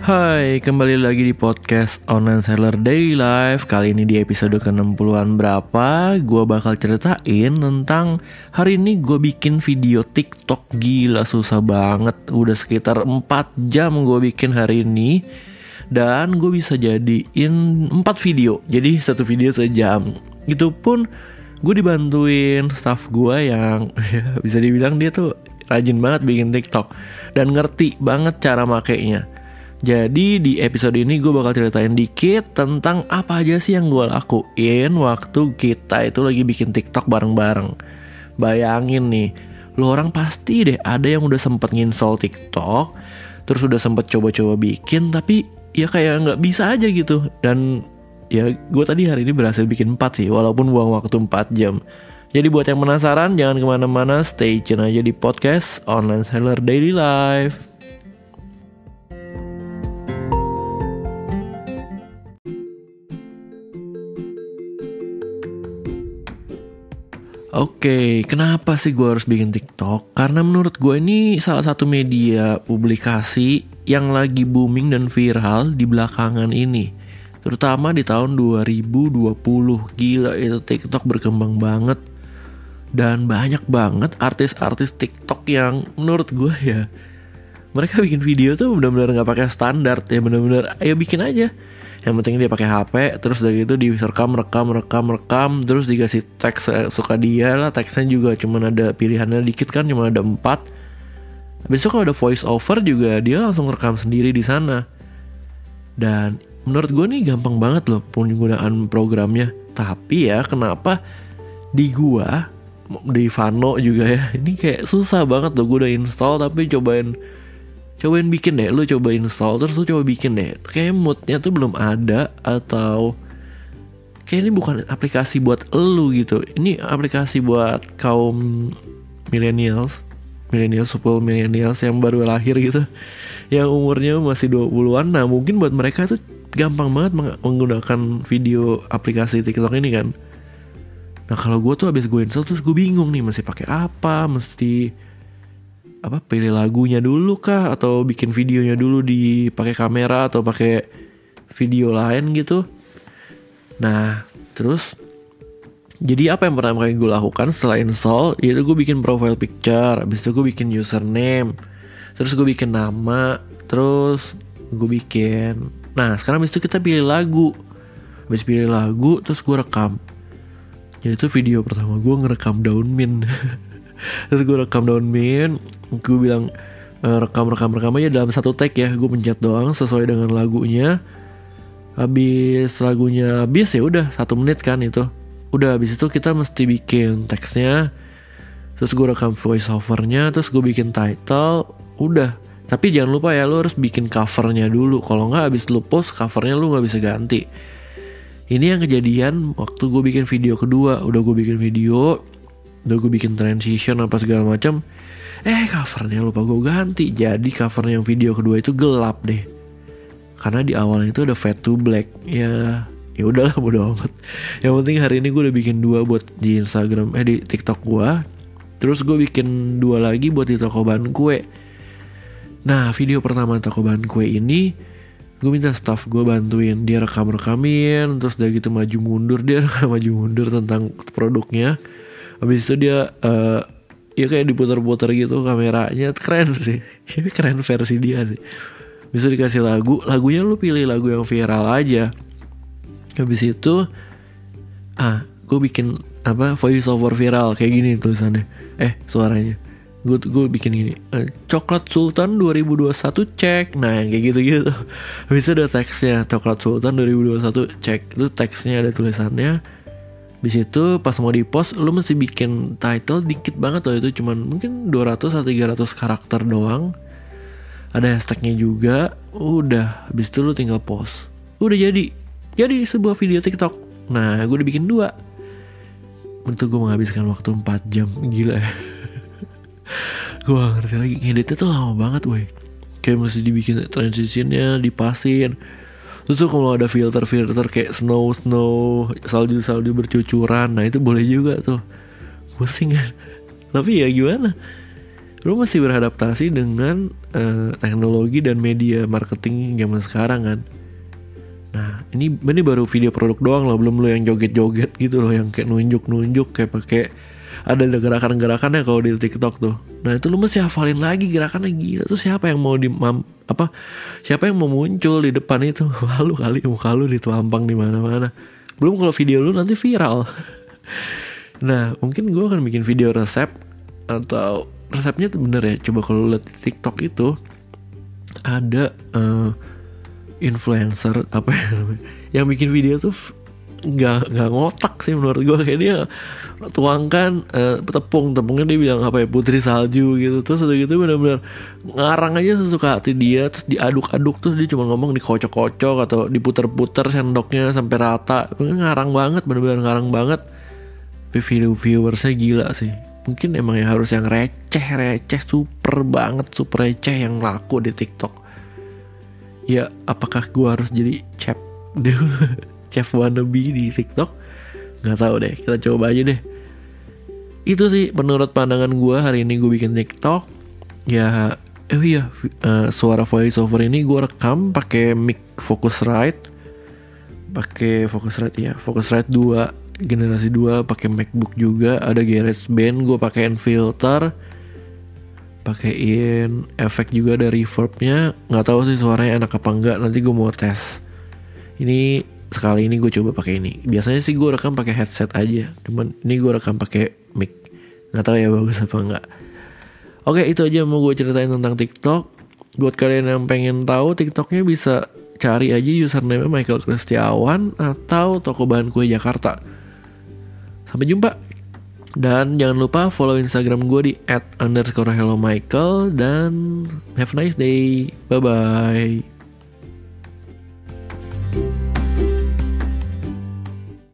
Hai, kembali lagi di podcast Online Seller Daily Life. Kali ini di episode ke-60an berapa Gue bakal ceritain tentang Hari ini gue bikin video TikTok. Gila susah banget. Udah sekitar 4 jam gue bikin hari ini. Dan gue bisa jadiin 4 video. Jadi satu video sejam. Itu pun gue dibantuin staff gue yang ya, Bisa dibilang dia tuh rajin banget bikin TikTok. Dan ngerti banget cara makainya jadi di episode ini gue bakal ceritain dikit tentang apa aja sih yang gue lakuin waktu kita itu lagi bikin TikTok bareng-bareng. Bayangin nih, lu orang pasti deh ada yang udah sempet nginstall TikTok, terus udah sempet coba-coba bikin, tapi ya kayak nggak bisa aja gitu. Dan ya gue tadi hari ini berhasil bikin 4 sih, walaupun buang waktu 4 jam. Jadi buat yang penasaran, jangan ke mana-mana, stay tune aja di podcast Online Seller Daily Life. Oke, kenapa sih gue harus bikin TikTok? Karena menurut gue ini salah satu media publikasi yang lagi booming dan viral di belakangan ini. Terutama di tahun 2020. Gila itu TikTok berkembang banget. Dan banyak banget artis-artis TikTok yang menurut gue ya mereka bikin video tuh benar-benar nggak pakai standar ya benar-benar ayo bikin aja yang penting dia pakai HP terus dari itu direkam rekam rekam rekam terus dikasih teks suka dia lah. Teksnya juga cuma ada pilihannya dikit kan cuma ada empat. Habis itu kalau ada voice over juga dia langsung rekam sendiri di sana. Dan menurut gue nih gampang banget loh penggunaan programnya. Tapi ya kenapa di gua di Vano juga ya ini kayak susah banget loh gue udah install tapi cobain cobain bikin deh lu coba install terus lu coba bikin deh. Kayak moodnya tuh belum ada atau kayak ini bukan aplikasi buat lu gitu. Ini aplikasi buat kaum millennials millennials super millennials yang baru lahir gitu. Yang umurnya masih 20-an nah mungkin buat mereka tuh gampang banget menggunakan video aplikasi TikTok ini kan. Nah kalau gue tuh abis gue install terus gue bingung nih masih pakai apa mesti apa pilih lagunya dulu kah? Atau bikin videonya dulu di pakai kamera atau pakai video lain gitu? Nah terus jadi apa yang pertama kali gue lakukan setelah install yaitu gue bikin profile picture habis itu gue bikin username terus gue bikin nama terus gue bikin nah sekarang habis itu kita pilih lagu. Habis pilih lagu terus gue rekam. Jadi itu video pertama gue ngerekam daun min terus gue rekam daun min gue bilang uh, rekam rekam rekam aja dalam satu tag ya. Gue pencet doang sesuai dengan lagunya. Habis lagunya habis ya udah satu menit kan itu. Udah habis itu kita mesti bikin teksnya. Terus gue rekam voice overnya terus gue bikin title udah. Tapi jangan lupa ya lo harus bikin covernya dulu. Kalau nggak habis lo post covernya lo nggak bisa ganti. Ini yang kejadian waktu gue bikin video kedua. Udah gue bikin video udah gue bikin transition apa segala macam. Eh covernya lupa gue ganti. Jadi cover yang video kedua itu gelap deh. Karena di awalnya itu ada fade to black. Ya ya udahlah bodo amat. Yang penting hari ini gue udah bikin dua buat di Instagram eh di TikTok gue terus gue bikin dua lagi buat di toko bahan kue. Nah video pertama toko bahan kue ini gue minta staff gue bantuin. Dia rekam rekamin terus udah gitu maju mundur. Dia rekam maju mundur tentang produknya habis itu dia uh, ya kayak diputar-putar gitu kameranya. Keren sih. Ini keren versi dia sih. Bisa dikasih lagu. Lagunya lu pilih lagu yang viral aja. Habis itu ah gue bikin apa voice over viral. Kayak gini tulisannya. Eh suaranya. Gue gue bikin gini. Eh, coklat sultan 2021 cek. Nah yang kayak gitu gitu habis itu ada teksnya. Coklat sultan 2021 cek. Itu teksnya ada tulisannya di situ pas mau di post lu mesti bikin title dikit banget loh. Itu cuman mungkin 200 atau 300 karakter doang. Ada hashtagnya juga. Udah habis itu lu tinggal post. Udah jadi. Jadi sebuah video TikTok. Nah gue udah bikin dua. Untuk gue menghabiskan waktu 4 jam. Gila ya. Gue gak ngerti lagi. Ngeditnya tuh lama banget woi. Kayak mesti dibikin transitionnya dipasin Terus kalau ada filter-filter kayak snow snow salju salju bercucuran, nah itu boleh juga tuh. Pusing kan. Tapi ya gimana? lu masih beradaptasi dengan uh, teknologi dan media marketing zaman sekarang kan nah ini ini baru video produk doang loh belum lu yang joget-joget gitu loh yang kayak nunjuk-nunjuk kayak pakai ada gerakan-gerakannya kalau di TikTok tuh. Nah itu lu mesti hafalin lagi gerakannya gila tuh siapa yang mau di apa siapa yang mau muncul di depan itu malu kali muka lu dituampang di mana-mana. Belum kalau video lu nanti viral. nah mungkin gue akan bikin video resep atau resepnya tuh bener ya. Coba kalau lihat di TikTok itu ada uh, influencer apa ya yang bikin video tuh nggak nggak ngotak sih menurut gue kayak dia tuangkan uh, tepung. Tepungnya dia bilang apa ya putri salju gitu. Terus udah gitu benar-benar ngarang aja sesuka hati dia. Terus diaduk-aduk terus dia cuma ngomong dikocok-kocok atau diputer-puter sendoknya sampai rata. Ngarang banget benar-benar ngarang banget. Tapi video viewersnya gila sih. Mungkin emang ya harus yang receh receh super banget super receh yang laku di TikTok. Ya apakah gue harus jadi chef? Dulu chef wannabe di TikTok. Nggak tahu deh kita coba aja deh. Itu sih menurut pandangan gue hari ini gue bikin TikTok. Ya eh iya uh, suara voice over ini gue rekam pakai mic Focusrite pakai Focusrite ya Focusrite 2 generasi 2 pakai MacBook juga. Ada GarageBand gue pakein filter pakaiin efek juga ada reverbnya. Nggak tahu sih suaranya enak apa enggak nanti gue mau tes. Ini sekali ini gue coba pakai ini. Biasanya sih gue rekam pakai headset aja cuman ini gue rekam pakai mic. Nggak tahu ya bagus apa enggak oke itu aja mau gue ceritain tentang TikTok. Buat kalian yang pengen tahu TikToknya bisa cari aja username Michael Kristiawan atau toko bahan kue Jakarta. Sampai jumpa. Dan jangan lupa follow Instagram gue di at dan have a nice day. Bye bye